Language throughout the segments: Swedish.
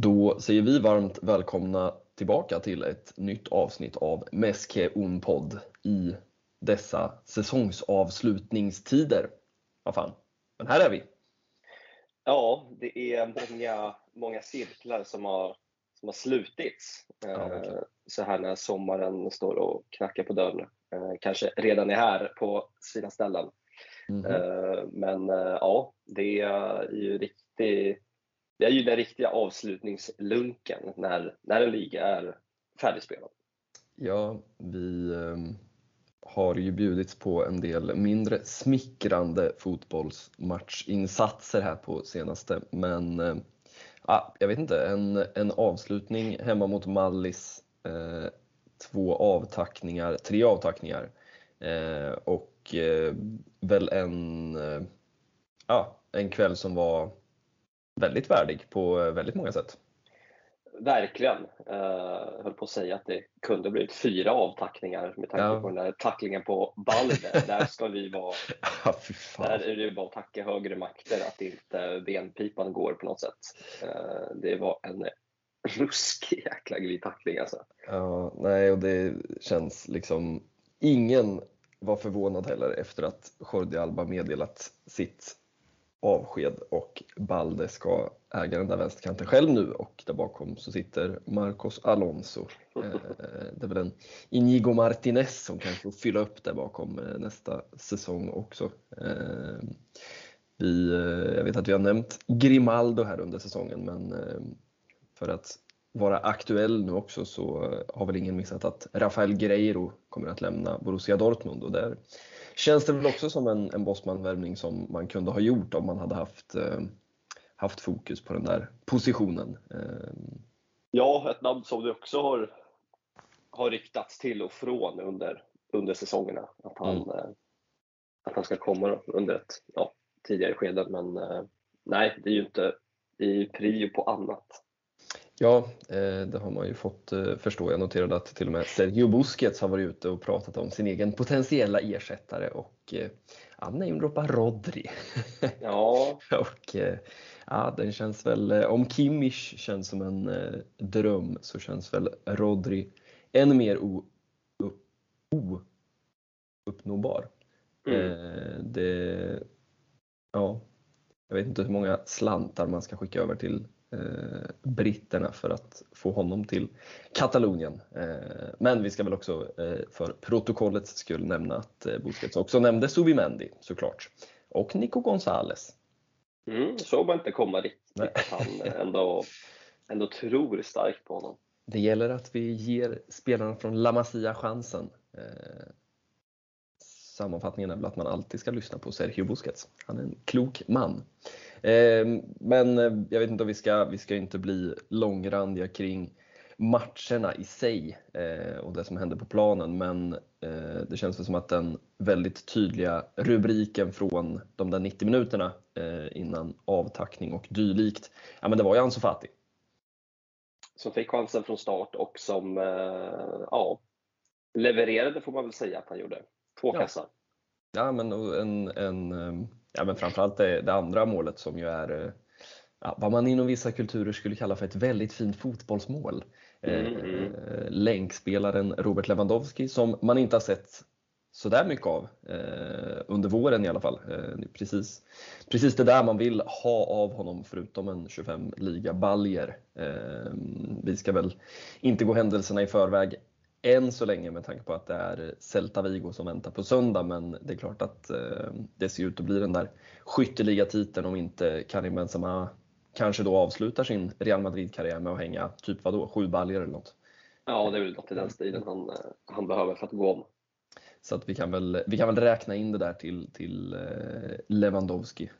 Då säger vi varmt välkomna tillbaka till ett nytt avsnitt av Meske Unpod i dessa säsongsavslutningstider. Vad fan, men här är vi. Ja, det är många, många cirklar som har, som har slutits Ja, eh, så här när sommaren står och knackar på dörren. Eh, kanske redan är här på sina ställen. Mhm. Eh, men ja, det är ju riktig, det är ju den riktiga avslutningslunken när, när en liga är färdigspelad. Ja, vi ehm, har ju bjudits på en del mindre smickrande fotbollsmatchinsatser här på senaste, men eh, jag vet inte, en, en avslutning hemma mot Mallis, eh, två avtackningar, tre avtackningar eh, och eh, väl en, eh, en kväll som var väldigt värdig på eh, väldigt många sätt. Verkligen. Uh, höll på att säga att det kunde blivit fyra avtackningar med tanke Ja. på den där tacklingen på Balde. där ska vi vara Ja. Där är det bara att tacka högre makter att inte benpipan går på något sätt. Eh, Det var en ruskig jäkla glidtackling alltså. Ja, nej, och det känns liksom... Ingen var förvånad heller efter att Jordi Alba meddelat sitt avsked och Balde ska äga den där vänsterkanten själv nu och där bakom så sitter Marcos Alonso. Eh, det är väl en Inigo Martinez som kanske får fylla upp där bakom eh, nästa säsong också. Eh, vi, jag vet att vi har nämnt Grimaldo här under säsongen men för att vara aktuell nu också så har väl ingen missat att Rafael Guerreiro kommer att lämna Borussia Dortmund och där känns det väl också som en, en Bosman-värvning som man kunde ha gjort om man hade haft, eh, haft fokus på den där positionen. Eh, Ja, ett namn som det också har, har ryktats till och från under, under säsongerna. Att han, Mm. eh, att han ska komma under ett ja, tidigare skede. Men eh, nej, det är ju inte ju prio på annat. Ja, eh, det har man ju fått eh, förstå. Jag noterade att till och med Sergio Busquets har varit ute och pratat om sin egen potentiella ersättare och eh, han namedroppar Rodri. Ja, Och ja, den känns väl, om Kimmich känns som en dröm så känns väl Rodri än mer o, upp, o, uppnåbar. mm. Det, ja, jag vet inte hur många slantar man ska skicka över till britterna för att få honom till Katalonien. Eh, men vi ska väl också eh, för protokollets skull nämna att eh, Busquets också nämnde Subimendi såklart. Och Nico Gonzales. Mm, såg man inte komma riktigt han eh, ändå, ändå tror starkt på honom. Det gäller att vi ger spelarna från La Masia chansen. Eh, sammanfattningen är väl att man alltid ska lyssna på Sergio Busquets. Han är en klok man. Eh, men eh, jag vet inte om vi ska, vi ska inte bli långrandiga kring matcherna i sig eh, och det som hände på planen men eh, det känns väl som att den väldigt tydliga rubriken från de där 90 minuterna innan avtackning och dylikt, ja men det var ju Ansu Fati. Som fick chansen från start och som ja, levererade får man väl säga att han gjorde. Två Ja. kassar. Ja, men och en, en, ehm, ja, men framförallt det, det andra målet som ju är eh, ja, vad man inom vissa kulturer skulle kalla för ett väldigt fint fotbollsmål. Mm, Eh, mm. länkspelaren Robert Lewandowski som man inte har sett sådär mycket av eh, under våren i alla fall. Eh, precis, precis det där man vill ha av honom förutom en 25 ligabaljer. Eh, vi ska väl inte gå händelserna i förväg än så länge med tanke på att det är Celta Vigo som väntar på söndag men det är klart att eh, det ser ut att bli den där skytteligatiteln om inte Karim Benzema kanske då avslutar sin Real Madrid-karriär med att hänga typ vadå, sju baljor eller något. Ja, det är väl något i den stilen han, eh, han behöver för att gå om. Så att vi kan väl, vi kan väl räkna in det där till, till eh, Lewandowski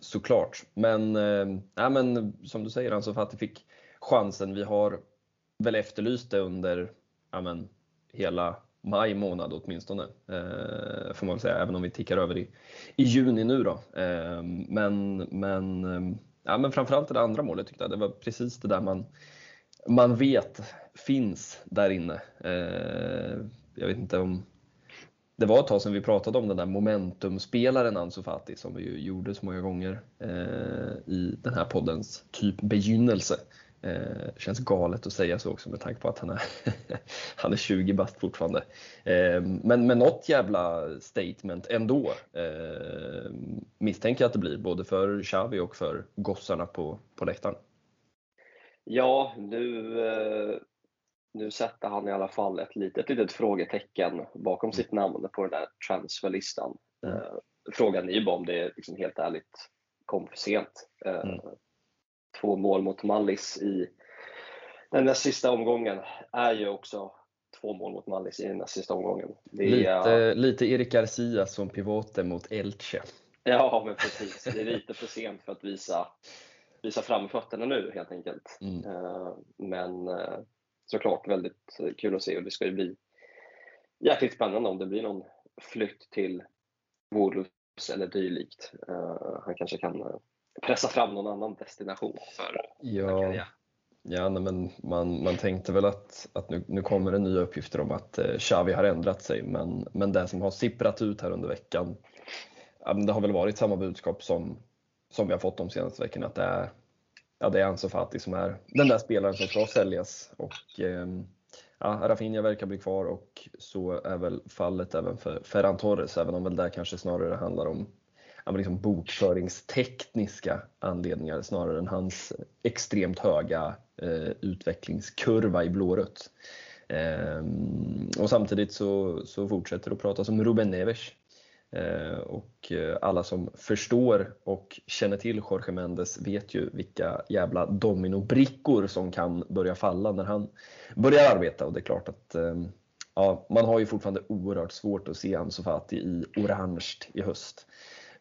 såklart. Men, eh, ja, men som du säger, alltså för att fick chansen. Vi har väl efterlyst det under ja, men, hela maj månad åtminstone. Eh, får man väl säga, även om vi tickar över i, i juni nu då. Eh, men, men, eh, ja, men framförallt det andra målet tyckte jag, det var precis det där man, man vet finns där inne. Eh, jag vet inte om det var ett tag sedan vi pratade om den där momentumspelaren Ansu Fati som vi ju gjorde så många gånger eh, i den här poddens typ begynnelse. Eh, känns galet att säga så också med tanke på att han är, han är 20 bast fortfarande. Eh, men med något jävla statement ändå eh, misstänker jag att det blir både för Xavi och för gossarna på, på läktaren. Ja, nu, eh, nu sätter han i alla fall ett litet, litet frågetecken bakom sitt namn på den där transferlistan. Mm. Eh, frågan är ju bara om det liksom helt ärligt kom för sent. Eh, mm. Två mål mot Mallis i den där sista omgången är ju också två mål mot Mallis i den där sista omgången. lite, lite Erik Garcia som pivoter mot Elche. Ja, men precis. Det är lite för sent för att visa, visa framfötterna nu helt enkelt. Mm. Eh, men eh, såklart väldigt kul att se och det ska ju bli jäkligt spännande om det blir någon flytt till Wolves eller dylikt. Uh, han kanske kan pressa fram någon annan destination för ja. Ja, nej, men man, man tänkte väl att, att nu, nu kommer det nya uppgifter om att eh, Xavi har ändrat sig, men, men det som har sipprat ut här under veckan, ja, det har väl varit samma budskap som, som vi har fått de senaste veckorna, att det är, ja, det är Ansu Fati som är den där spelaren som ska säljas. Och, eh, ja, Rafinha verkar bli kvar och så är väl fallet även för Ferran Torres, även om väl det kanske snarare handlar om liksom bokföringstekniska anledningar snarare än hans extremt höga eh, utvecklingskurva i blårött. Eh, och samtidigt så, så fortsätter det att pratas om Ruben Neves eh, och eh, alla som förstår och känner till Jorge Mendes vet ju vilka jävla dominobrickor som kan börja falla när han börjar arbeta och det är klart att eh, ja, man har ju fortfarande oerhört svårt att se Ansu Fati i orange i höst.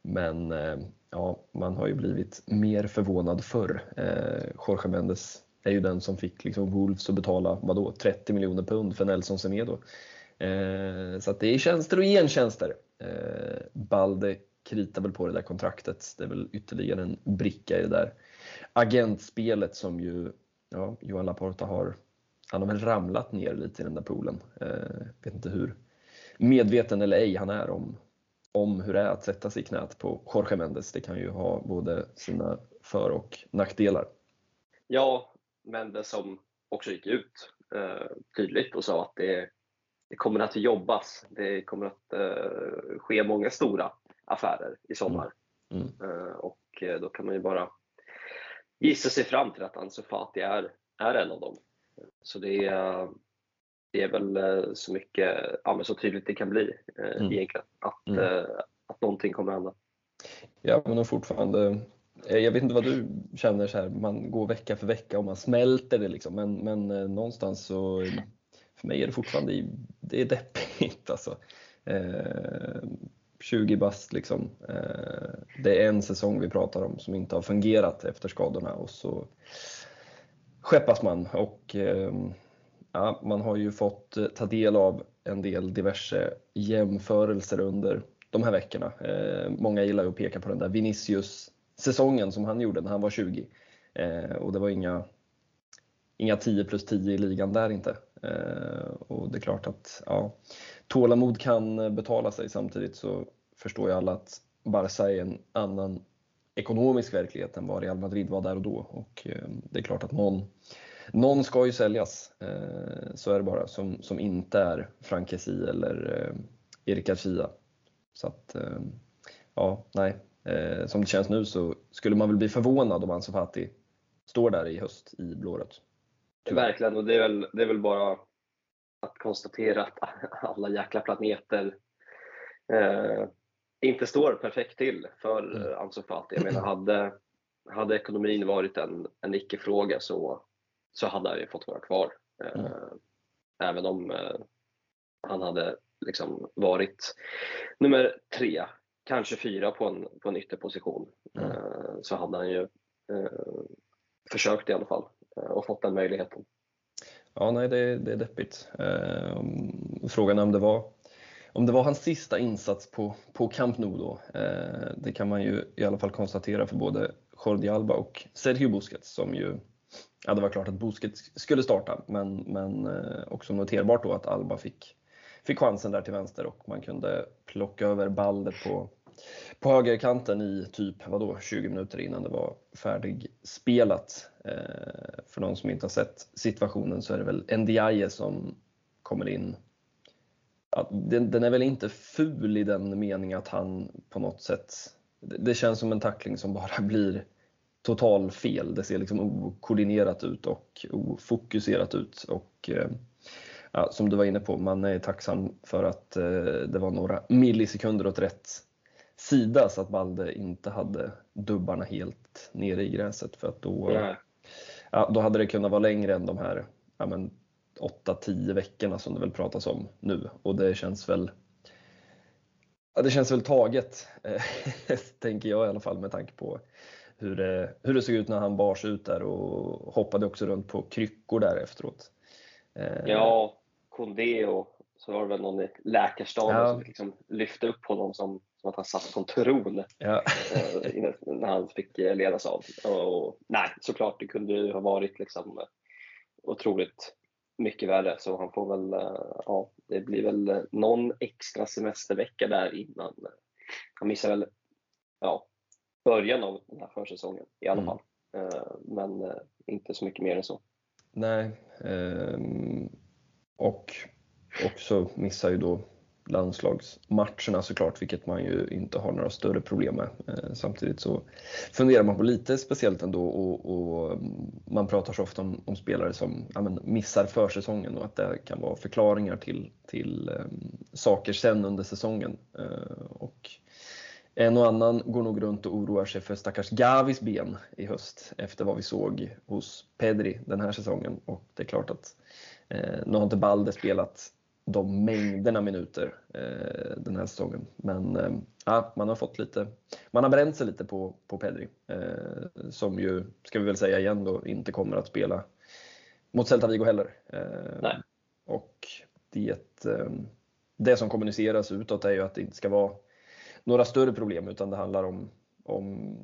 Men eh, ja, man har ju blivit mer förvånad förr. Eh, Jorge Mendes är ju den som fick liksom Wolves att betala vadå, 30 miljoner pund för Nelson Semedo. Eh, så att det är tjänster och gentjänster. Eh, Balde kritar väl på det där kontraktet. Det är väl ytterligare en bricka i det där agentspelet som ju ja, Johan Laporta har, han har väl ramlat ner lite i den där poolen. Eh, vet inte hur medveten eller ej han är om, om hur det är att sätta sig i knät på Jorge Mendes. Det kan ju ha både sina för och nackdelar. Ja, Mendes som också gick ut eh, tydligt och sa att det det kommer att jobbas. Det kommer att uh, ske många stora affärer i sommar. Mm. Mm. Uh, och uh, då kan man ju bara gissa sig fram till att Ansu Fati är, är en av dem. Så det är, det är väl så mycket, ja, men så tydligt det kan bli mm. egentligen, att, mm. att någonting kommer att hända. Ja, men fortfarande jag vet inte vad du känner så här, man går vecka för vecka och man smälter det liksom, men, men någonstans så för mig är det fortfarande det är deppigt alltså. Eh, 20 bast liksom. Eh, det är en säsong vi pratar om som inte har fungerat efter skadorna och så skeppas man och eh, ja, man har ju fått eh, ta del av en del diverse jämförelser under de här veckorna. Eh, många gillar ju att peka på den där Vinicius-säsongen som han gjorde när han var 20 eh, och det var inga inga 10 plus 10 i ligan där inte. Eh, och det är klart att ja, tålamod kan betala sig. Samtidigt så förstår ju alla att Barca är en annan ekonomisk verklighet än vad Real Madrid var där och då. Och eh, det är klart att någon, någon ska ju säljas, eh, så är det bara, som, som inte är Frankesi eller Erik Garcia. Så att, ja, nej. Som det känns nu så skulle man väl bli förvånad om Ansu Fati står där i höst i blårött. Verkligen, och det är, väl, det är väl bara att konstatera att alla jäkla planeter eh, inte står perfekt till för mm. Ansu Fati. Jag menar, hade, hade ekonomin varit en, en icke-fråga så, så hade han ju fått vara kvar. Eh, mm. Även om eh, han hade liksom varit nummer tre, kanske fyra på en, på en ytterposition. Mm. Eh, så hade han ju eh, försökt i alla fall. Eh, och fått den möjligheten. Ja, nej, det, det är deppigt. Eh, frågan är om det var om det var hans sista insats på, på Camp Nou då, eh, det kan man ju i alla fall konstatera för både Jordi Alba och Sergio Busquets som ju, ja det var klart att Busquets skulle starta, men, men eh, också noterbart då att Alba fick, fick chansen där till vänster och man kunde plocka över Balder på, på högerkanten i typ vadå, 20 minuter innan det var färdigspelat. Eh, för någon som inte har sett situationen så är det väl Ndiaye som kommer in. Ja, den, den, är väl inte ful i den meningen att han på något sätt, det, det känns som en tackling som bara blir total fel. Det ser liksom okoordinerat ut och ofokuserat ut. Och, eh, ja, som du var inne på, man är tacksam för att eh, det var några millisekunder åt rätt sida så att Balde inte hade dubbarna helt nere i gräset för att då, ja, då hade det kunnat vara längre än de här ja, 8-10 veckorna som det väl pratas om nu och det känns väl ja, det känns väl taget, tänker jag i alla fall med tanke på hur det, hur det såg ut när han bars ut där och hoppade också runt på kryckor där efteråt. Eh, ja, Kondé och så var det väl någon i läkarstaben ja. som liksom lyfte upp honom som, som att han satt på en tron ja. Eh, när han fick ledas av. Och, och, nej, såklart, det kunde ju ha varit liksom otroligt mycket värre. Så han får väl, ja, det blir väl någon extra semestervecka där innan. Han missar väl, ja, början av den här försäsongen i alla mm. fall. Eh, men eh, inte så mycket mer än så. Nej, ehm, och också missar ju då landslagsmatcherna såklart, vilket man ju inte har några större problem med. Eh, samtidigt så funderar man på lite speciellt ändå och, och man pratar så ofta om, om spelare som ja, missar försäsongen och att det kan vara förklaringar till, till um, saker sen under säsongen. Uh, och en och annan går nog runt och oroar sig för stackars Gavis ben i höst efter vad vi såg hos Pedri den här säsongen. Och det är klart att eh, nu har inte Balde spelat de mängderna minuter eh, den här säsongen. Men eh, ja, man har fått lite, man har bränt sig lite på, på Pedri. Eh, som ju, ska vi väl säga igen då, inte kommer att spela mot Celta Vigo heller. Eh. Och det, eh, det som kommuniceras utåt är ju att det inte ska vara några större problem utan det handlar om, om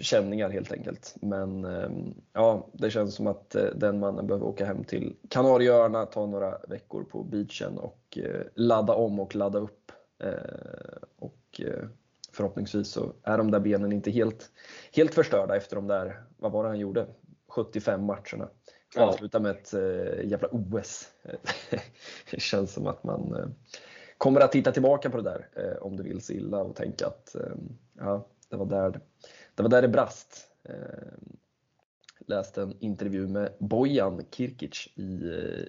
känningar helt enkelt. Men ehm, ja, det känns som att eh, den mannen behöver åka hem till Kanarieöarna, ta några veckor på beachen och eh, ladda om och ladda upp. Eh, och förhoppningsvis så är de där benen inte helt, helt förstörda efter de där, vad var det han gjorde, 75 matcherna. Avsluta med ett jävla OS. det känns som att man kommer att titta tillbaka på det där eh, om du vill så illa och tänka att eh, ja, det, var där, det var där det brast. Eh, läste en intervju med Bojan Kirkic i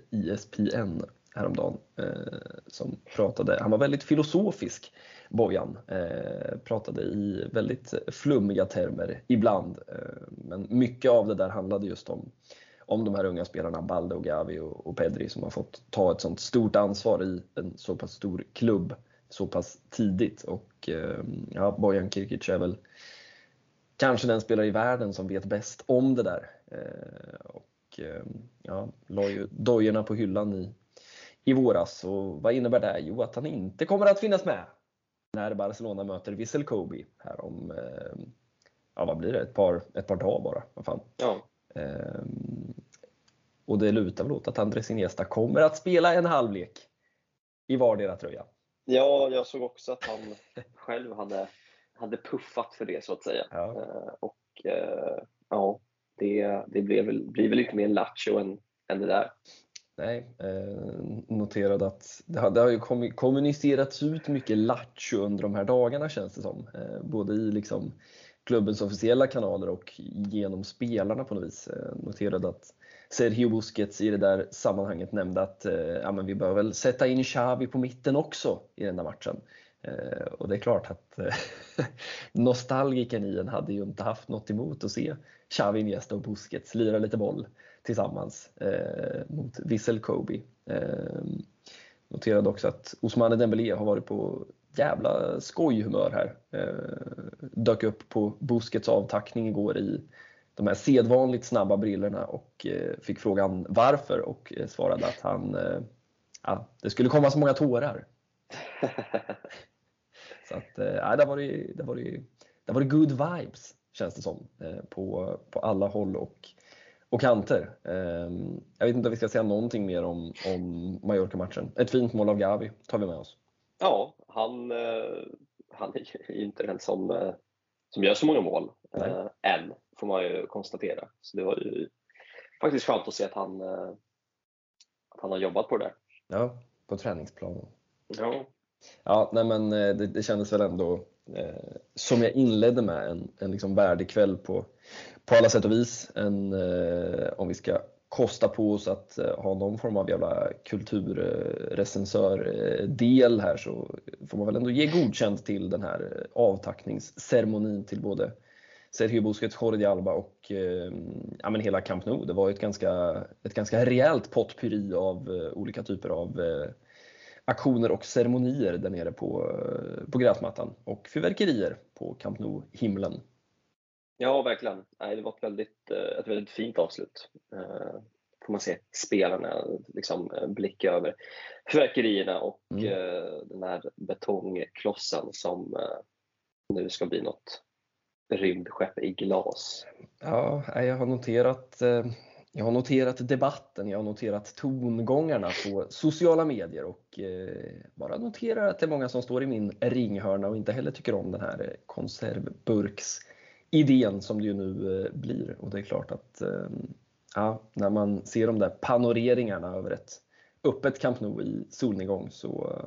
ISPN eh, ISPN häromdagen eh, som pratade, han var väldigt filosofisk Bojan, eh, pratade i väldigt flummiga termer ibland eh, men mycket av det där handlade just om om de här unga spelarna, Balde och Gavi och, och Pedri, som har fått ta ett sånt stort ansvar i en så pass stor klubb så pass tidigt. Och eh, ja, Bojan Kirkic är väl kanske den spelare i världen som vet bäst om det där. Eh, och eh, ja, la ju dojorna på hyllan i, i våras. Och vad innebär det? Jo, att han inte kommer att finnas med när Barcelona möter Vissel Kobe här om, ja vad blir det, ett par, ett par dagar bara. Vad fan. Ja. Och det lutar väl åt att Andres Iniesta kommer att spela en halvlek i vardera tröja. Ja, jag såg också att han själv hade, hade puffat för det så att säga. Ja. Ehm, och eh, ja, det, det blir, väl, blir väl lite mer lattjo än, än det där. Nej, eh, noterade att det har, det har ju kommunicerats ut mycket lattjo under de här dagarna känns det som. Eh, både i liksom klubbens officiella kanaler och genom spelarna på något vis. Eh, noterade att Sergio Busquets i det där sammanhanget nämnde att eh, ja, men vi bör väl sätta in Xavi på mitten också i den där matchen. Eh, och det är klart att eh, nostalgikern i en hade ju inte haft något emot att se Xavi, Iniesta och Busquets lira lite boll tillsammans eh, mot Vissel Kobe. Eh, noterade också att Ousmane Dembélé har varit på jävla skojhumör här. Eh, dök upp på Busquets avtackning igår i de här sedvanligt snabba brillorna och eh, fick frågan varför och eh, svarade att han, eh, ja, det skulle komma så många tårar. så att, eh, det var det, det, var det, det var det good vibes känns det som på, på alla håll och, och kanter. Ehm, jag vet inte om vi ska säga någonting mer om, om Mallorca-matchen. Ett fint mål av Gavi tar vi med oss. Ja, han, han är ju inte den som, som gör så många mål eh, än, får man ju konstatera. Så det var ju faktiskt skönt att se att han, eh, att han har jobbat på det där. Ja, på träningsplanen. Ja. Ja, nej men eh, det, det kändes väl ändå, eh, som jag inledde med, en, en liksom värdig kväll på, på alla sätt och vis. En, eh, om vi ska kosta på oss att eh, ha någon form av jävla kulturrecensör-del här så får man väl ändå ge godkänt till den här eh, avtackningsceremonin till både Sergio Busquets, Jordi Alba och eh, ja, men hela Camp Nou. Det var ett ganska, ett ganska rejält potpurri av eh, olika typer av eh, aktioner och ceremonier där nere på, eh, på gräsmattan och fyrverkerier på Camp Nou-himlen. Ja, verkligen. Nej, det var ett väldigt, ett väldigt fint avslut. Får man se spelarna liksom blicka över fyrverkerierna och mm. den här betongklossen som nu ska bli något rymdskepp i glas. Ja, jag har noterat eh, jag har noterat debatten, jag har noterat tongångarna på sociala medier och eh, bara noterar att det är många som står i min ringhörna och inte heller tycker om den här konservburksidén som det ju nu eh, blir. Och det är klart att ja, när man ser de där panoreringarna över ett öppet Camp Nou i solnedgång så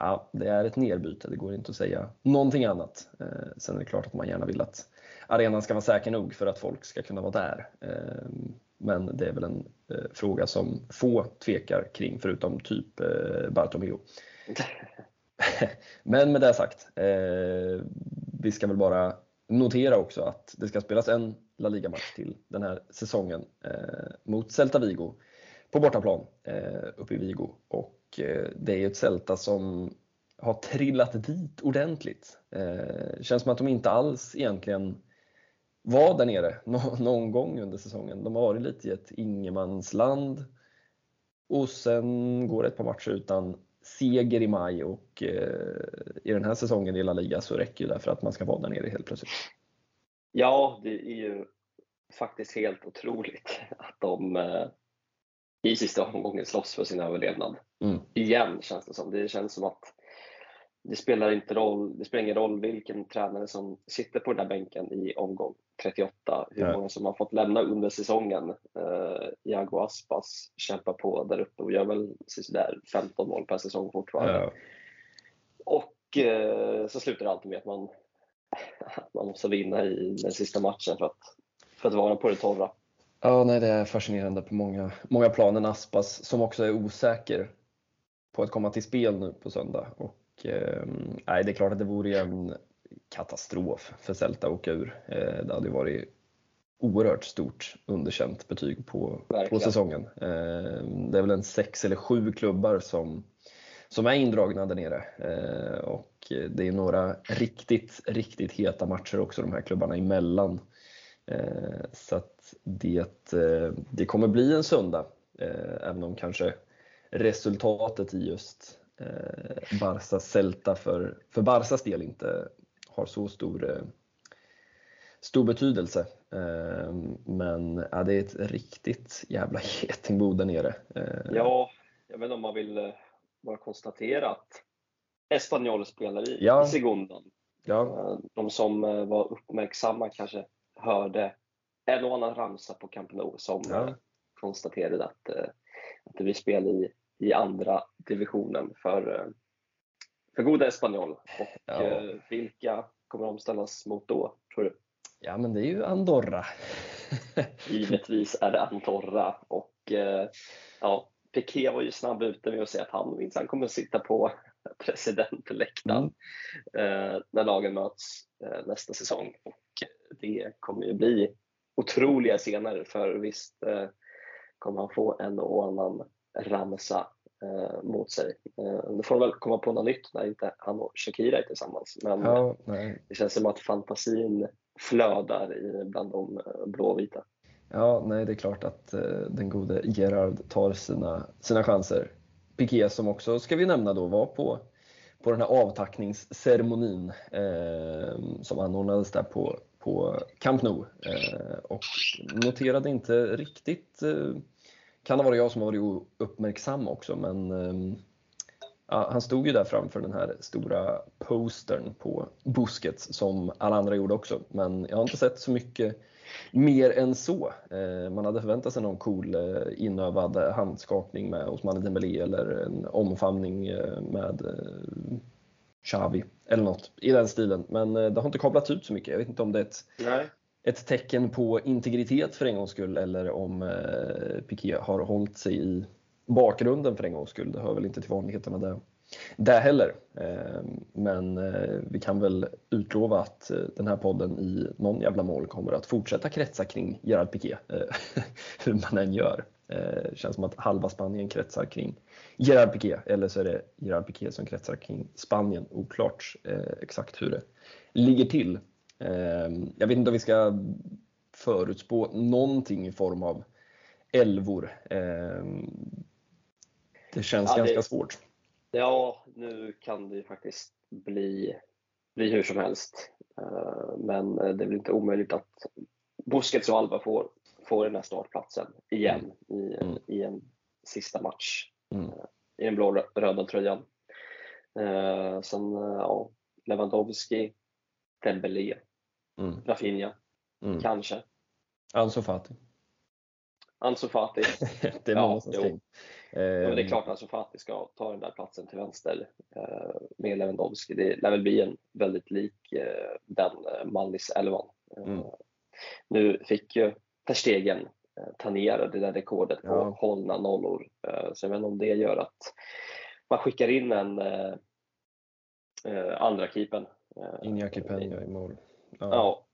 ja, det är ett nerbyte, det går inte att säga någonting annat. Eh, sen är det klart att man gärna vill att arenan ska vara säker nog för att folk ska kunna vara där. Eh, men det är väl en eh, fråga som få tvekar kring förutom typ Bartomeu. Men med det sagt, vi ska väl bara notera också att det ska spelas en La Liga-match till den här säsongen eh, mot Celta Vigo på bortaplan eh, uppe i Vigo. Och Eh, det är ju ett Celta som har trillat dit ordentligt. Eh, känns som att de inte alls egentligen var där nere någon gång under säsongen. De har varit lite i ett ingenmansland och sen går det ett par matcher utan seger i maj och eh, i den här säsongen i La Liga så räcker det för att man ska vara där nere helt plötsligt. Ja, det är ju faktiskt helt otroligt att de i sista omgången slåss för sin överlevnad. Mm. Igen känns det som. Det känns som att det spelar, inte roll, det spelar ingen roll vilken tränare som sitter på den där bänken i omgång 38, hur ja. många som har fått lämna under säsongen. Uh, Iago Aspas kämpar på där uppe och gör väl där 15 mål per säsong fortfarande. Ja. Och uh, så slutar det alltid med att man, att man måste vinna i den sista matchen för att, för att vara på det torra. Ja, nej, det är fascinerande på många, många plan. En Aspas som också är osäker på att komma till spel nu på söndag. Och, eh, nej, det är klart att det vore en katastrof för Celta att åka ur. Eh, det hade varit oerhört stort underkänt betyg på, på säsongen. Eh, det är väl en sex eller sju klubbar som, som är indragna där nere. Eh, och det är några riktigt, riktigt heta matcher också de här klubbarna emellan. Eh, så att det, eh, det kommer bli en söndag, även om kanske resultatet i just Barca-Celta för, för Barcas del inte har så stor, stor betydelse. Men ja, det är ett riktigt jävla getingbo där nere. Ja, jag vet inte om man vill bara konstatera att Espanyol spelar i, ja. i Segundan. Ja. De som var uppmärksamma kanske hörde en och annan ramsa på Camp Nou som ja. Eh, konstaterade att, eh, att det blir spel i, i andra divisionen för, eh, för goda Espanyol. Och ja. vilka kommer de ställas mot då, tror du? Ja, men det är ju Andorra. Givetvis är det Andorra och ja, Piqué var ju snabb ute med att säga att han minsann kommer att sitta på presidentläktaren mm. när lagen möts nästa säsong. Och det kommer ju bli otroliga scener för visst eh, kommer han få en och annan ramsa eh, mot sig. Eh, nu får väl komma på något nytt när inte han och Shakira är tillsammans. Men ja, det känns som att fantasin flödar i, bland de eh, blåvita. Ja, nej det är klart att eh, den gode Gerard tar sina, sina chanser. Piqué som också, ska vi nämna då, var på på den här avtackningsceremonin eh, som anordnades där på, på Camp Nou eh, och noterade inte riktigt, eh, kan ha varit jag som har varit uppmärksam också, men ehm, Ja, han stod ju där framför den här stora postern på Busquets som alla andra gjorde också. Men jag har inte sett så mycket mer än så. Eh, man hade förväntat sig någon cool eh, inövad handskakning med Osmane Dembélé eller en omfamning eh, med Xavi eller något i den stilen. Men det har inte kablats ut så mycket. Jag vet inte om det är ett, ett tecken på integritet för en gångs skull eller om eh, Piqué har hållit sig i bakgrunden för en gångs skull. Det hör väl inte till vanligheterna där, där heller. Eh, men eh, vi kan väl utlova att eh, den här podden i någon jävla mål kommer att fortsätta kretsa kring Gerard Piqué, eh, hur man än gör. Eh, det känns som att halva Spanien kretsar kring Gerard Piqué, eller så är det Gerard Piqué som kretsar kring Spanien. Oklart eh, exakt hur det ligger till. Ehm, jag vet inte om vi ska förutspå någonting i form av elvor. Ehm, det känns ja, ganska det, svårt. Ja, nu kan det ju faktiskt bli, bli hur som helst. Eh, men det är väl inte omöjligt att Busquets och Alba får, får den här startplatsen igen mm. i, mm. i en sista match mm. Eh, i den blå-röda tröjan. Eh, sen ja, Lewandowski, Dembélé, mm. Rafinha, mm. kanske. Ansu Fati. Ansu Fati. det är många ja, som in. Ja, det är ehm. klart att Ansu Fati ska ta den där platsen till vänster eh, med Lewandowski. Det lär väl bli en väldigt lik eh, den eh, Mallis elvan. Mm. Nu fick ju Per Stegen ta ner det där rekordet på ja. hållna nollor. Så jag vet inte om det gör att man skickar in en andra keepen. Iñaki Peña i mål. Ja.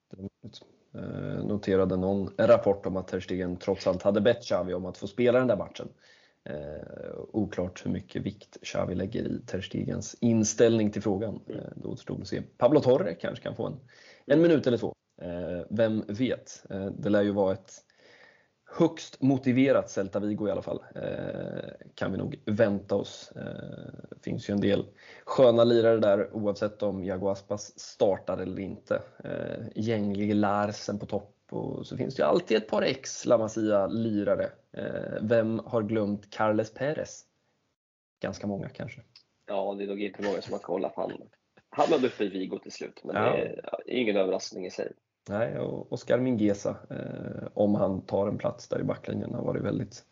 Eh, noterade någon rapport om att Ter Stegen trots allt hade bett Xavi om att få spela den där matchen. Eh, oklart hur mycket vikt Xavi lägger i Ter Stegens inställning till frågan. Mm. Eh, det återstår att se. Pablo Torre kanske kan få en, en minut eller två. Eh, vem vet? Eh, det lär ju vara ett högst motiverat Celta Vigo i alla fall. Eh, kan vi nog vänta oss. Eh, finns ju en del sköna lirare där oavsett om Jago Aspas startar eller inte. Eh, Gänglig Larsen på topp och så finns det ju alltid ett par ex La Masia-lirare. Eh, vem har glömt Carles Perez? Ganska många kanske. Ja, det är nog inte många som har kollat. Han hamnade uppe i Vigo till slut, men ja. det är ingen överraskning i sig. Nej, och Oscar Mingesa, eh, om han tar en plats där i backlinjen, har varit väldigt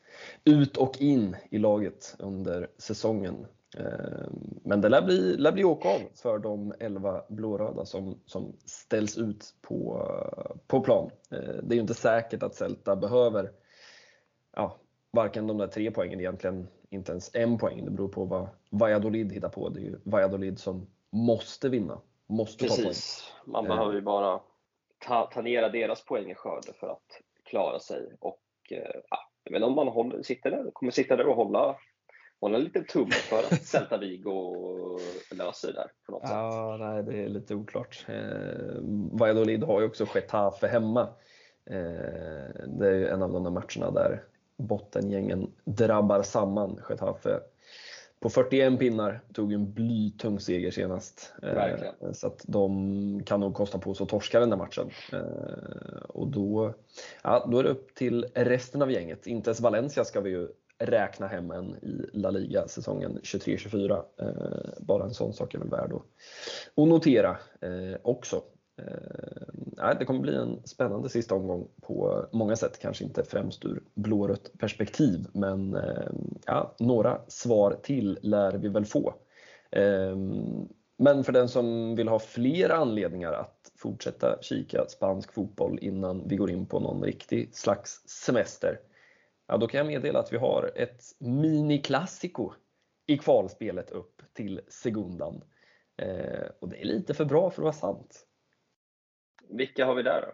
ut och in i laget under säsongen. Eh, men det lär bli, lär bli åka av för de 11 blåröda som, som ställs ut på, på plan. Eh, det är ju inte säkert att Celta behöver ja, varken de där tre poängen, egentligen inte ens en poäng. Det beror på vad Valladolid hittar på. Det är ju Valladolid som måste vinna, måste Precis. ta poäng. Man behöver ju bara ta, ta ner deras poängskörd för att klara sig. Och eh, ja, men om man håller, sitter där, kommer sitta där och hålla, hålla en liten tumme för att Celta Vigo löser det där på något ja, sätt. Nej, det är lite oklart. Eh, Valladolid har ju också Getafe hemma. Eh, det är ju en av de där matcherna där bottengängen drabbar samman. Getafe på 41 pinnar, tog en blytung seger senast. Eh. Så att de kan nog kosta på sig att torska den där matchen. Eh, och då, ja, då är det upp till resten av gänget. Inte ens Valencia ska vi ju räkna hem än i La Liga säsongen 23-24. Eh, bara en sån sak är väl värd att notera också. Eh, det kommer bli en spännande sista omgång på många sätt, kanske inte främst ur blårött perspektiv, men eh, ja, några svar till lär vi väl få. Eh, men för den som vill ha fler anledningar att fortsätta kika spansk fotboll innan vi går in på någon riktig slags semester, ja, då kan jag meddela att vi har ett mini-klassiko i kvalspelet upp till Segundan. Eh, och det är lite för bra för att vara sant. Vilka har vi där då?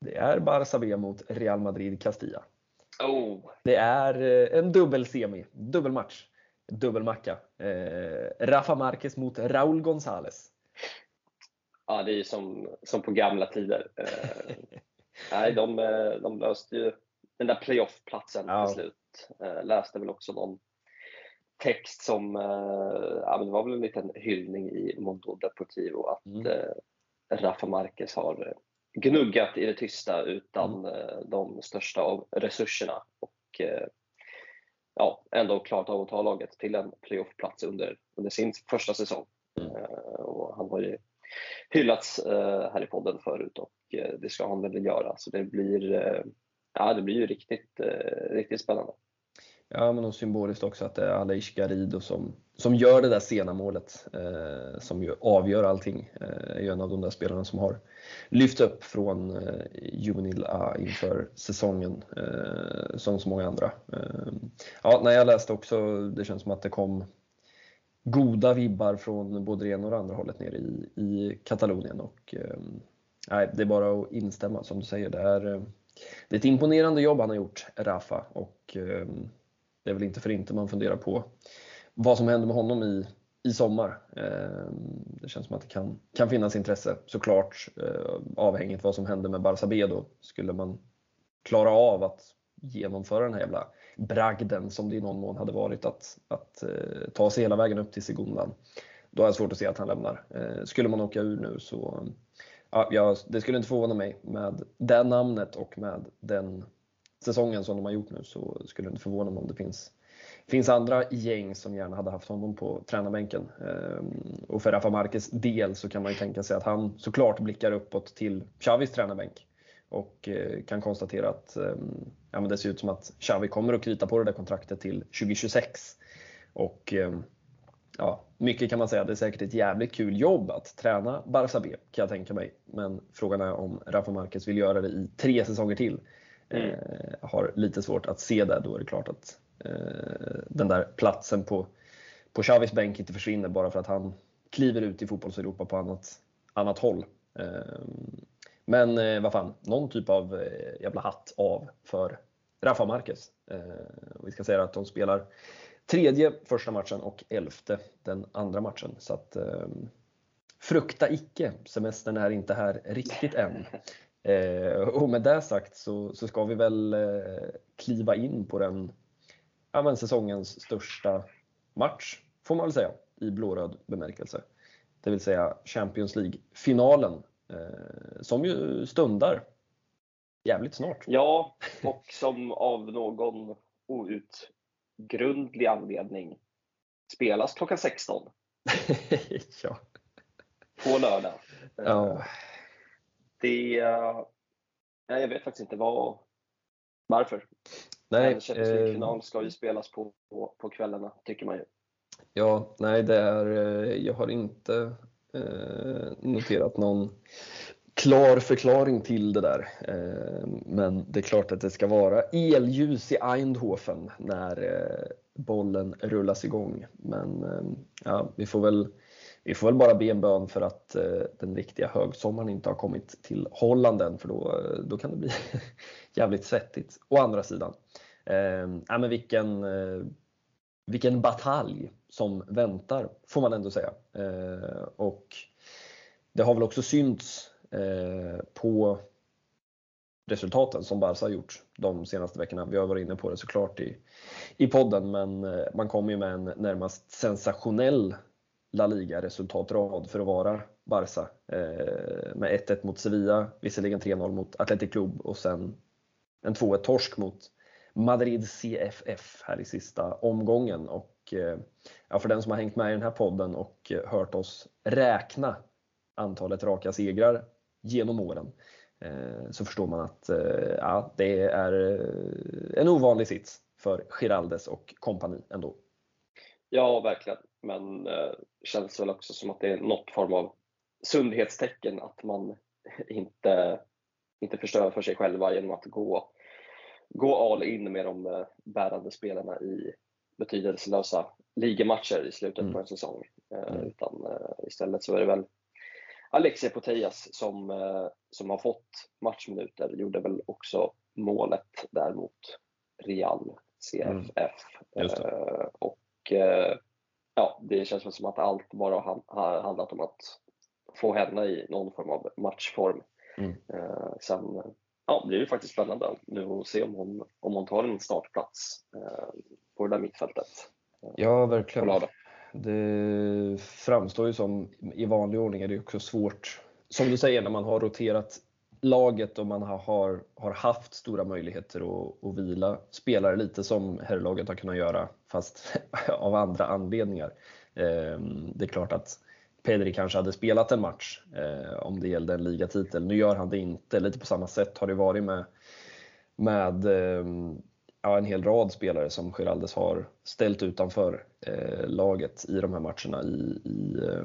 Det är Barça B mot Real Madrid Castilla. Oh. Det är eh, en dubbel-semi, dubbelmatch, dubbelmacka. Eh, Rafa Marquez mot Raúl González. Ja, det är som, som på gamla tider. Eh, nej, de, eh, de löste ju den där playoff-platsen ja. till slut. Eh, läste väl också någon text som, eh, ja, det var väl en liten hyllning i Mondo Deportivo att mm. Rafa Marquez har eh, gnuggat i det tysta utan mm. Eh, de största av resurserna. Och, eh, ja, ändå klarat av att ta laget till en playoffplats under, under sin första säsong. Mm. Och han har ju hyllats här i podden förut och det ska han väl göra. Så det blir, ja, det blir ju riktigt, riktigt spännande. Ja, men och symboliskt också att det är Aleix Garrido som, som gör det där sena målet eh, som ju avgör allting. Eh, är ju en av de där spelarna som har lyft upp från eh, juvenil A inför säsongen eh, som så många andra. Eh, ja, när jag läste också, det känns som att det kom goda vibbar från både det ena och det andra hållet nere i, i Katalonien och eh, nej, det är bara att instämma som du säger. Det är, eh, det är ett imponerande jobb han har gjort, Rafa. Och, eh, det är väl inte för inte man funderar på vad som händer med honom i, i sommar. Ehm, det känns som att det kan, kan finnas intresse såklart eh, avhängigt vad som händer med Barça B då. Skulle man klara av att genomföra den här jävla bragden som det i någon mån hade varit att, att eh, ta sig hela vägen upp till Segundan. Då har jag svårt att se att han lämnar. Eh, skulle man åka ur nu så ja, det skulle inte förvåna mig med det namnet och med den säsongen som de har gjort nu så skulle det inte förvåna mig om det finns, finns andra gäng som gärna hade haft honom på tränarbänken. Ehm, och för Rafa Marquez del så kan man ju tänka sig att han såklart blickar uppåt till Xavis tränarbänk och eh, kan konstatera att ehm, ja, men det ser ut som att Xavi kommer att krita på det där kontraktet till 2026. Och ehm, ja, mycket kan man säga, det är säkert ett jävligt kul jobb att träna Barça B kan jag tänka mig. Men frågan är om Rafa Marquez vill göra det i tre säsonger till. Mm. Eh, har lite svårt att se det. Då är det klart att Eh, den där platsen på, på Xavis bänk inte försvinner bara för att han kliver ut i fotbolls-Europa på annat, annat håll. Eh, men eh, vad fan, någon typ av jävla hatt av för Rafa Marquez. Vi ska säga att de spelar tredje första matchen och elfte den andra matchen. Så att, frukta icke, semestern är inte här riktigt än. Och med det sagt så, så ska vi väl kliva in på den ja, men säsongens största match, får man väl säga, i blåröd bemärkelse. Det vill säga Champions League-finalen, eh, som ju stundar jävligt snart. Ja, och som av någon outgrundlig anledning spelas klockan 16. ja. På lördag. Ja. Eh, det, uh, jag vet faktiskt inte vad, varför. Nej, Champions League-final ska ju spelas på, på, på kvällarna, tycker man ju. Ja, nej, det är, eh, jag har inte eh, noterat någon klar förklaring till det där. Eh, men det är klart att det ska vara elljus i Eindhoven när eh, bollen rullas igång. Men eh, ja, vi får väl vi får väl bara be en bön för att eh, den riktiga högsommaren inte har kommit till Holland än för då, eh, då kan det bli jävligt svettigt. Å andra sidan, eh, men vilken, eh, vilken batalj som väntar får man ändå säga. Eh, och det har väl också synts eh, på resultaten som Barca har gjort de senaste veckorna. Vi har varit inne på det såklart i, i podden men eh, man kommer ju med en närmast sensationell La Liga-resultatrad för att vara Barca. Eh, med 1-1 mot Sevilla, visserligen 3-0 mot Athletic Club och sen en 2-1 torsk mot Madrid CFF här i sista omgången. Och, eh, ja, för den som har hängt med i den här podden och eh, hört oss räkna antalet raka segrar genom åren så förstår man att ja, det är en ovanlig sits för Giraldes och kompani ändå. Ja, verkligen. Men eh, känns väl också som att det är något form av sundhetstecken att man inte, inte förstör för sig själva genom att gå, gå all in med de eh, bärande spelarna i betydelselösa ligamatcher i slutet mm. på en säsong. Eh, mm. Utan eh, istället så är det väl Alexia Putellas som, som har fått matchminuter, gjorde väl också målet där mot Real CFF. Mm. Och ja, det känns som att allt bara har handlat om att få henne i någon form av matchform. Mm. Eh, sen ja, det är ju faktiskt spännande nu att se om hon, om hon tar en startplats eh, på det där mittfältet. Eh, ja, verkligen. Det framstår ju som, i vanlig ordning är det också svårt, som du säger, när man har roterat laget och man har, har haft stora möjligheter att, att vila spelare lite som herrlaget har kunnat göra fast av andra anledningar. Ehm, det är klart att Pedri kanske hade spelat en match eh, om det gällde en ligatitel. Nu gör han det inte. Lite på samma sätt har det varit med, med ehm, ja, en hel rad spelare som Giraldes har ställt utanför eh, laget i de här matcherna i, i, eh,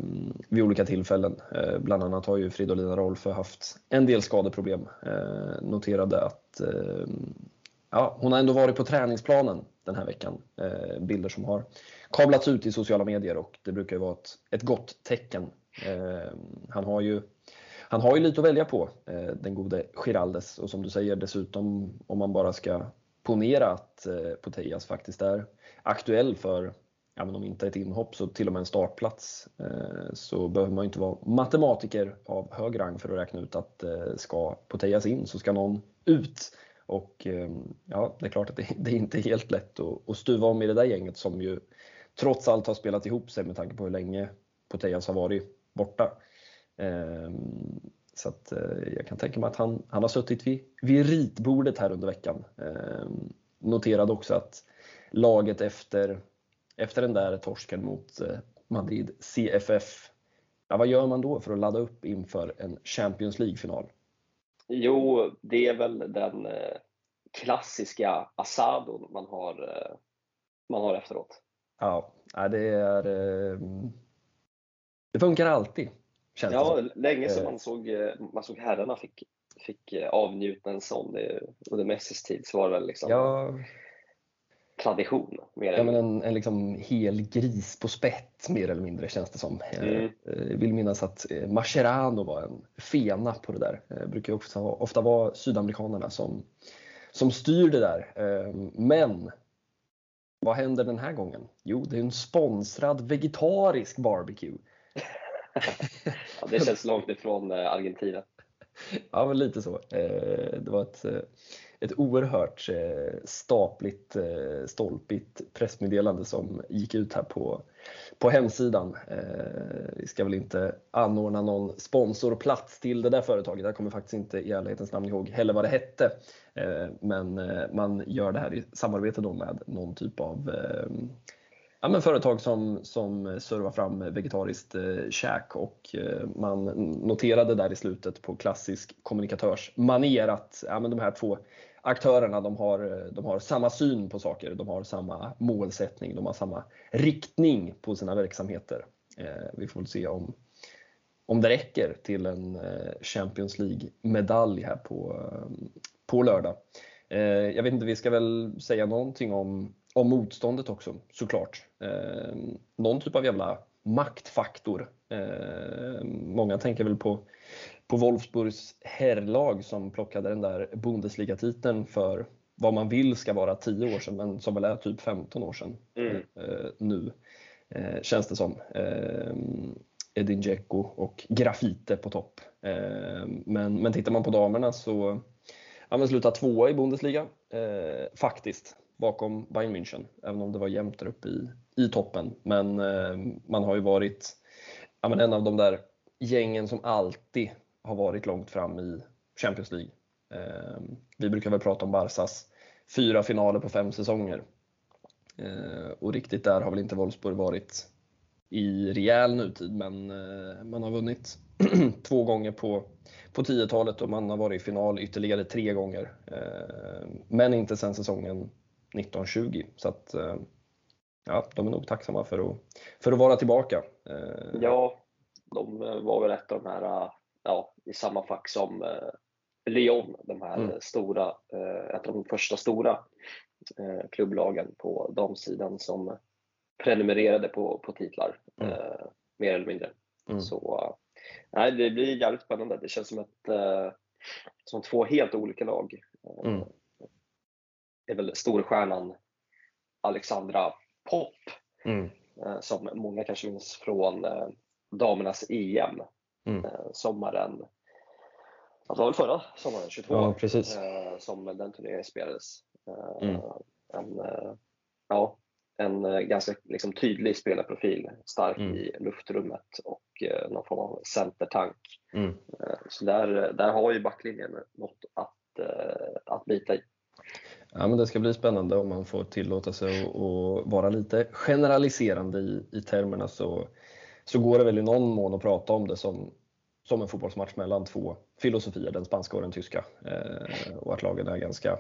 vid olika tillfällen. Eh, bland annat har ju Fridolina Rolfö haft en del skadeproblem. Eh, noterade att eh, ja, hon har ändå varit på träningsplanen den här veckan. Eh, bilder som har kablats ut i sociala medier och det brukar ju vara ett, ett gott tecken. Eh, han har ju han har ju lite att välja på, eh, den gode Giraldes och som du säger dessutom om man bara ska ponera att eh, Poteas faktiskt är aktuell för, ja, men om inte ett inhopp så till och med en startplats, eh, så behöver man inte vara matematiker av hög rang för att räkna ut att eh, ska Poteas in så ska någon ut. Och ehm, ja, det är klart att det, det är inte är helt lätt att, att stuva om i det där gänget som ju trots allt har spelat ihop sig med tanke på hur länge Poteas har varit borta. Ehm, så att, eh, jag kan tänka mig att han, han har suttit vid, vid ritbordet här under veckan. Eh, noterade också att laget efter, efter den där torsken mot eh, Madrid CFF, ja, vad gör man då för att ladda upp inför en Champions League-final? Jo, det är väl den eh, klassiska asadon man har, man har efteråt. Ja, det är... Eh, det funkar alltid. Känns ja, det länge sedan eh. man såg, eh, man såg herrarna fick, fick eh, avnjuta en sån. Under Messis tid så var det väl liksom ja. tradition. Mer ja, men en, en liksom hel gris på spett mer eller mindre känns det som. Mm. Jag vill minnas att Mascherano var en fena på det där. Det brukar ofta, ofta vara sydamerikanerna som, som styr det där. Men vad händer den här gången? Jo, det är en sponsrad vegetarisk barbecue ja, det känns långt ifrån eh, Argentina. Ja, men lite så. Eh, det var ett, eh, ett oerhört stapligt, stolpigt pressmeddelande som gick ut här på, på hemsidan. Vi ska väl inte anordna någon sponsorplats till det där företaget. Jag kommer faktiskt inte i ärlighetens namn ihåg heller vad det hette. Men man gör det här i samarbete då med någon typ av ja, men företag som, som servar fram vegetariskt eh, käk och eh, man noterade där i slutet på klassisk kommunikatörsmanér att ja, men de här två aktörerna de har, de har samma syn på saker, de har samma målsättning, de har samma riktning på sina verksamheter. Eh, vi får väl se om, om det räcker till en eh, Champions League-medalj här på, eh, på lördag. Eh, jag vet inte, vi ska väl säga någonting om om motståndet också såklart. Eh, någon typ av jävla maktfaktor. Eh, många tänker väl på, på Wolfsburgs herrlag som plockade den där Bundesliga-titeln för vad man vill ska vara 10 år sedan men som väl är typ 15 år sedan mm. eh, nu. Eh, känns det som. Eh, Edin Dzeko och Grafite på topp. Eh, men, men tittar man på damerna så ja, men slutar tvåa i Bundesliga eh, faktiskt bakom Bayern München, även om det var jämnt där uppe i, i toppen. Men eh, man har ju varit ja, men en av de där gängen som alltid har varit långt fram i Champions League. Eh, vi brukar väl prata om Barsas fyra finaler på fem säsonger. Eh, och riktigt där har väl inte Wolfsburg varit i rejäl nutid, men eh, man har vunnit två gånger på, på 10-talet och man har varit i final ytterligare tre gånger. Eh, men inte sedan säsongen 1920. Så att, eh, ja, de är nog tacksamma för att, för att vara tillbaka. Eh, ja, de var väl ett av de här, ja, i samma fack som eh, Lyon, de här mm. stora, ett av de första stora klubblagen på damsidan som prenumererade på, på titlar, mm. mer eller mindre. Mm. Så nej, det blir jävligt spännande. Det känns som, ett, som två helt olika lag. Mm är väl storstjärnan Alexandra Pop mm. Eh, som många kanske minns från eh, damernas EM mm. Eh, sommaren det var väl förra sommaren, 22, ja, precis. som den turneringen spelades. Mm. En, ja, en ganska liksom, tydlig spelarprofil, stark Mm. i luftrummet och någon form av centertank. Mm. Så där, där har ju backlinjen något att, att bita i. Ja, men det ska bli spännande om man får tillåta sig att vara lite generaliserande i, i termerna så, så går det väl i någon mån att prata om det som, som en fotbollsmatch mellan två filosofier, den spanska och den tyska. Eh, och att lagen är ganska,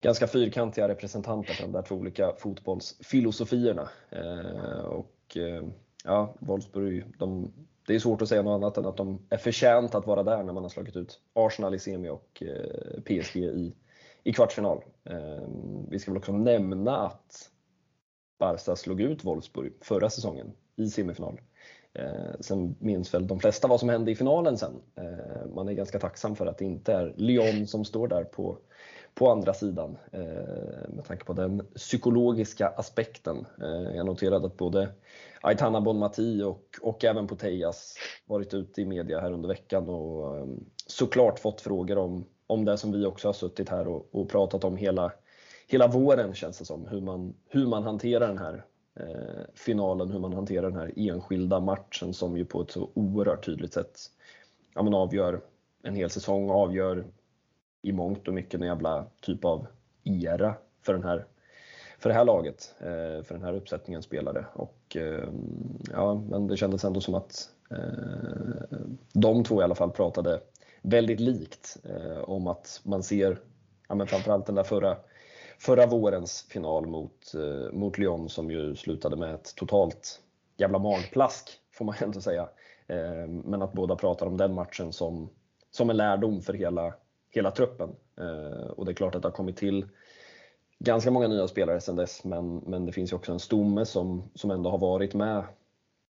ganska fyrkantiga representanter för de där två olika fotbollsfilosofierna. Eh, och eh, ja, Wolfsburg, de, det är svårt att säga något annat än att de är förtjänt att vara där när man har slagit ut Arsenal i semi och eh, PSG i, i kvartsfinal. Ehm, vi ska väl också nämna att Barca slog ut Wolfsburg förra säsongen i semifinal. Eh, sen minns väl de flesta vad som hände i finalen sen. Eh, man är ganska tacksam för att det inte är Lyon som står där på, på andra sidan eh, med tanke på den psykologiska aspekten. Eh, jag noterade att både Aitana Bonmati och, och även Putellas varit ute i media här under veckan och ehm, såklart fått frågor om, om det som vi också har suttit här och, och pratat om hela, hela våren känns det som. Hur man, hur man hanterar den här eh, finalen, hur man hanterar den här enskilda matchen som ju på ett så oerhört tydligt sätt ja, men avgör en hel säsong, avgör i mångt och mycket en jävla typ av era för, den här, för det här laget, eh, för den här uppsättningen spelare. Och, eh, ja, men det kändes ändå som att eh, de två i alla fall pratade väldigt likt eh, om att man ser, ja, men framförallt den där förra förra vårens final mot, eh, mot Lyon som ju slutade med ett totalt jävla magplask får man ändå säga. Eh, men att båda pratar om den matchen som, som en lärdom för hela, hela truppen. Eh, och det är klart att det har kommit till ganska många nya spelare sedan dess men, men det finns ju också en stomme som, som ändå har varit med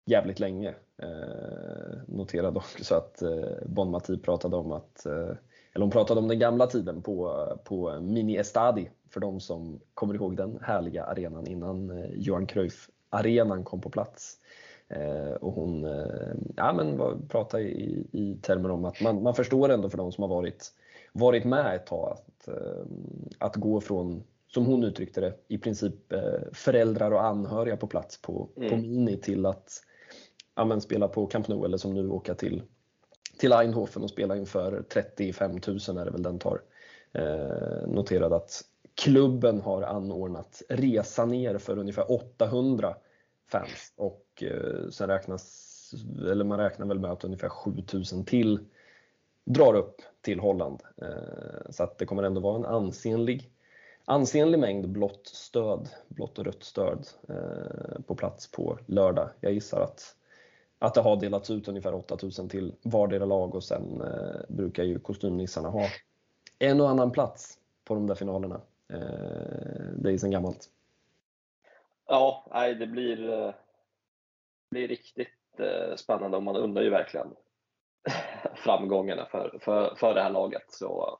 jävligt länge. Eh, noterade också att eh, Bon Mati pratade om att eh, eller hon pratade om den gamla tiden på, på Mini Estadi, för de som kommer ihåg den härliga arenan innan eh, Johan Cruyff-arenan kom på plats. Eh, och hon eh, ja, men pratade i, i termer om att man, man förstår ändå för de som har varit, varit med ett tag att, att gå från, som hon uttryckte det, i princip föräldrar och anhöriga på plats på, Mm. på Mini till att ja, men spela på Camp Nou eller som nu åka till till Eindhoven och spela inför 35 000 är det väl den tar. Eh, noterad att klubben har anordnat resa ner för ungefär 800 fans och eh, sen räknas, eller man räknar väl med att ungefär 7000 till drar upp till Holland. Eh, så att det kommer ändå vara en ansenlig, ansenlig mängd blått stöd, blått och rött stöd eh, på plats på lördag. Jag gissar att att det har delats ut ungefär 8000 till vardera lag och sen eh, brukar ju kostymnissarna ha en och annan plats på de där finalerna. Eh, det är sen gammalt. Ja, nej, det blir, eh, blir riktigt eh, spännande och man undrar ju verkligen framgångarna för, för, för det här laget. Så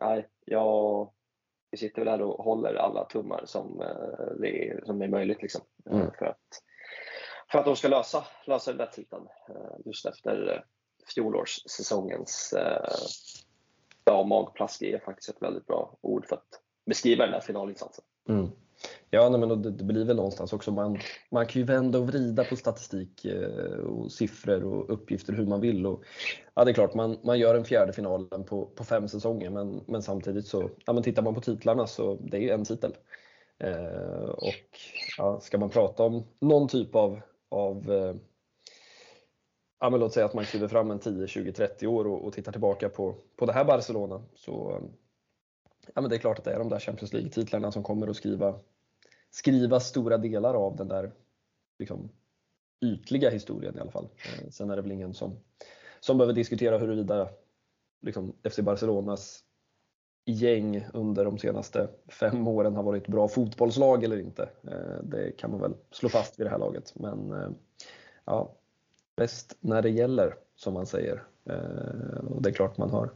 nej, jag, vi sitter väl här och håller alla tummar som, eh, det är, som är möjligt liksom, Mm. för, att, för att de ska lösa, lösa den där titeln eh, just efter eh, fjolårssäsongens eh, ja, magplask är faktiskt ett väldigt bra ord för att beskriva den här finalinsatsen. Mm. Ja, nej, men det, det blir väl någonstans också, man, man kan ju vända och vrida på statistik och siffror och uppgifter hur man vill. Och, ja, det är klart, man, man gör en fjärde finalen på, på fem säsonger, men, men samtidigt så, ja, men tittar man på titlarna så det är ju en titel. Eh, och ja, ska man prata om någon typ av, av eh, ja, men låt säga att man kliver fram en 10, 20, 30 år och, och tittar tillbaka på, på det här Barcelona så eh, ja, men det är klart att det är de där Champions League-titlarna som kommer att skriva, skriva stora delar av den där liksom, ytliga historien i alla fall. Eh, sen är det väl ingen som, som behöver diskutera huruvida liksom, FC Barcelonas gäng under de senaste fem åren har varit bra fotbollslag eller inte. Eh, det kan man väl slå fast vid det här laget. Men eh, ja, bäst när det gäller som man säger. Eh, och det är klart man har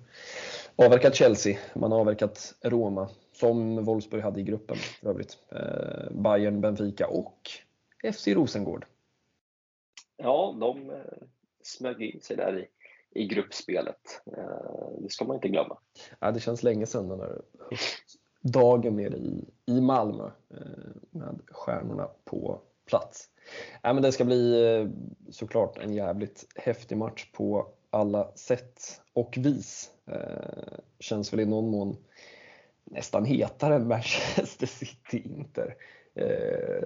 avverkat Chelsea, man har avverkat Roma som Wolfsburg hade i gruppen för övrigt. Bayern, Benfica och FC Rosengård. Ja, de smög in sig där i, i gruppspelet. Eh, det ska man inte glömma. Ja, det känns länge sedan den där dagen nere i, i Malmö eh, med stjärnorna på plats. Ja, men det ska bli eh, såklart en jävligt häftig match på alla sätt och vis. Känns väl i någon mån nästan hetare än Manchester City-Inter.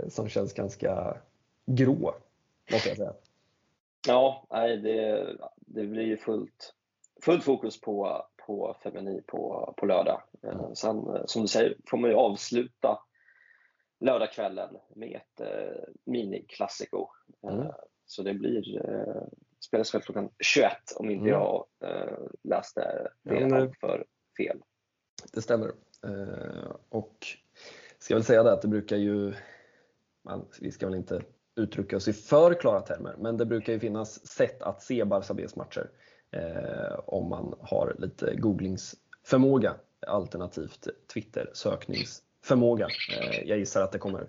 Som känns ganska grå, måste jag säga. Ja, nej, det, det blir ju fullt, fullt fokus på, på Femini på, på lördag. Mm. Sen, eh, som du säger, får man ju avsluta lördagskvällen med ett eh, miniklassiko. Eh, mm. Så det blir, eh, spelas väl klockan 21 om inte mm. jag eh, läste det ja, för fel. Det stämmer. Eh, och ska väl säga det att det brukar ju, man, vi ska väl inte uttrycka oss i för klara termer, men det brukar ju finnas sätt att se Barca Bs matcher eh, om man har lite googlingsförmåga alternativt Twitter sökningsförmåga. Eh, jag gissar att det kommer,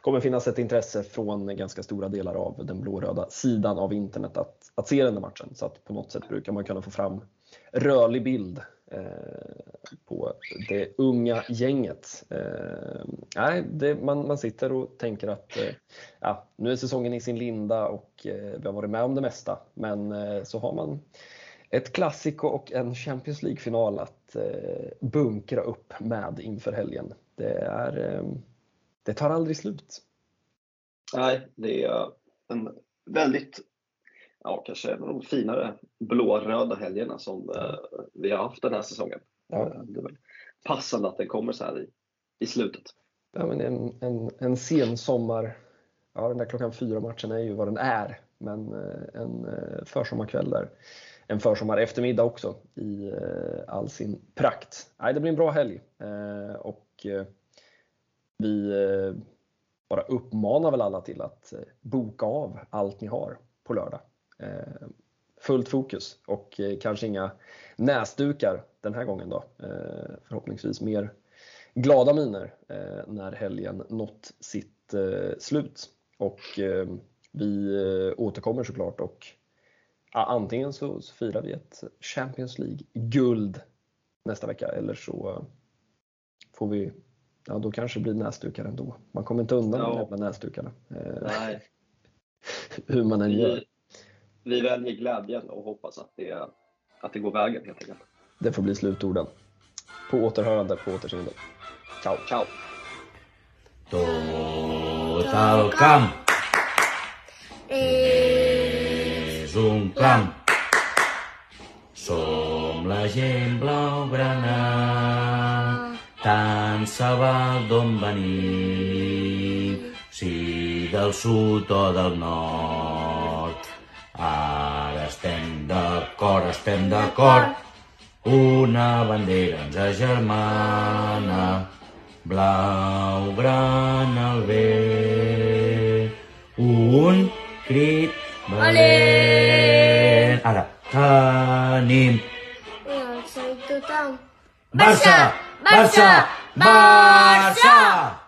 kommer finnas ett intresse från ganska stora delar av den blåröda sidan av internet att, att se den där matchen. Så att på något sätt brukar man kunna få fram rörlig bild Eh, på det unga gänget. Eh, nej, det, man, man sitter och tänker att eh, ja, nu är säsongen i sin linda och eh, vi har varit med om det mesta. Men eh, så har man ett klassiko och en Champions League-final att bunkra upp med inför helgen. Det, är, det tar aldrig slut. Nej, det är en väldigt ja, kanske en av de finare blå-röda helgerna som eh, vi har haft den här säsongen. Ja. Eh, det är väl passande att den kommer så här i, i slutet. Ja, men en, en, en sen sommar, ja den där klockan fyra matchen är ju vad den är, men eh, en försommarkväll där. En försommar eftermiddag också i all sin prakt. Nej, det blir en bra helg och vi bara uppmanar väl alla till att boka av allt ni har på lördag. Eh, fullt fokus och eh, kanske inga näsdukar den här gången då. Eh, förhoppningsvis mer glada miner när helgen nått sitt slut. Och vi återkommer såklart och antingen så, så firar vi ett Champions League-guld nästa vecka eller så får vi, ja då kanske det blir näsdukar ändå. Man kommer inte undan ja. de jävla näsdukarna. Nej. Hur man än gör vi väljer glädjen och hoppas att det, att det går vägen helt enkelt. Det får bli slutorden. På återhörande, på återseende. Ciao. Ciao. Total camp és un camp. Som la gent blaugrana, tant se val d'on venim, si del sud o del nord. Estem d'acord, estem d'acord. Una bandera ens agermana, blau, gran, al bé. Un crit valent. Ara, tenim. Barça! Barça! Barça! Barça! Barça!